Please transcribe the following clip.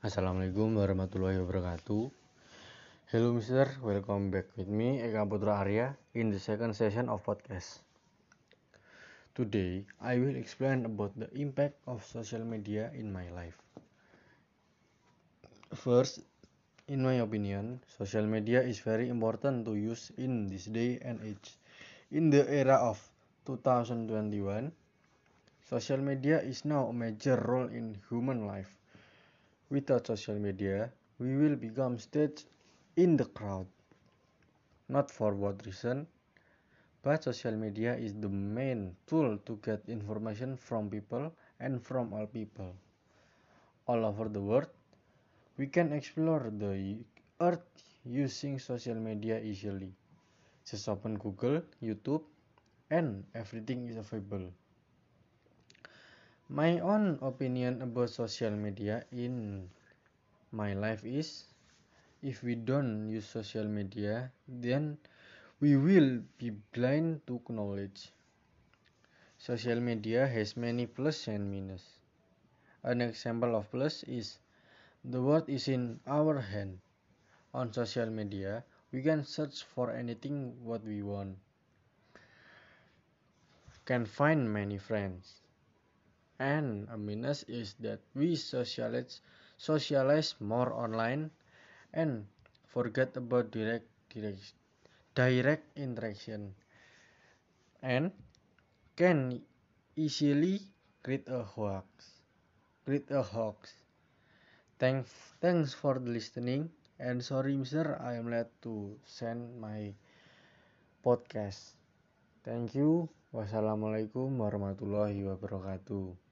Assalamualaikum warahmatullahi wabarakatuh. Hello Mister, welcome back with me Eka Putra Arya in the second session of podcast. Today I will explain about the impact of social media in my life. First, in my opinion, social media is very important to use in this day and age. In the era of 2021, social media is now a major role in human life Without social media, we will become stage in the crowd. Not for what reason, but social media is the main tool to get information from people and from all people. All over the world, we can explore the earth using social media easily. Just open Google, YouTube, and everything is available. My own opinion about social media in my life is if we don't use social media, then we will be blind to knowledge. Social media has many plus and minus. An example of plus is the world is in our hand. On social media, we can search for anything what we want. Can find many friends and a minus is that we socialize socialize more online and forget about direct direct direct interaction. And can easily create a hoax create a hoax. Thanks thanks for the listening. And sorry mister i am late to send my podcast. Thank you. Wassalamualaikum warahmatullahi wabarakatuh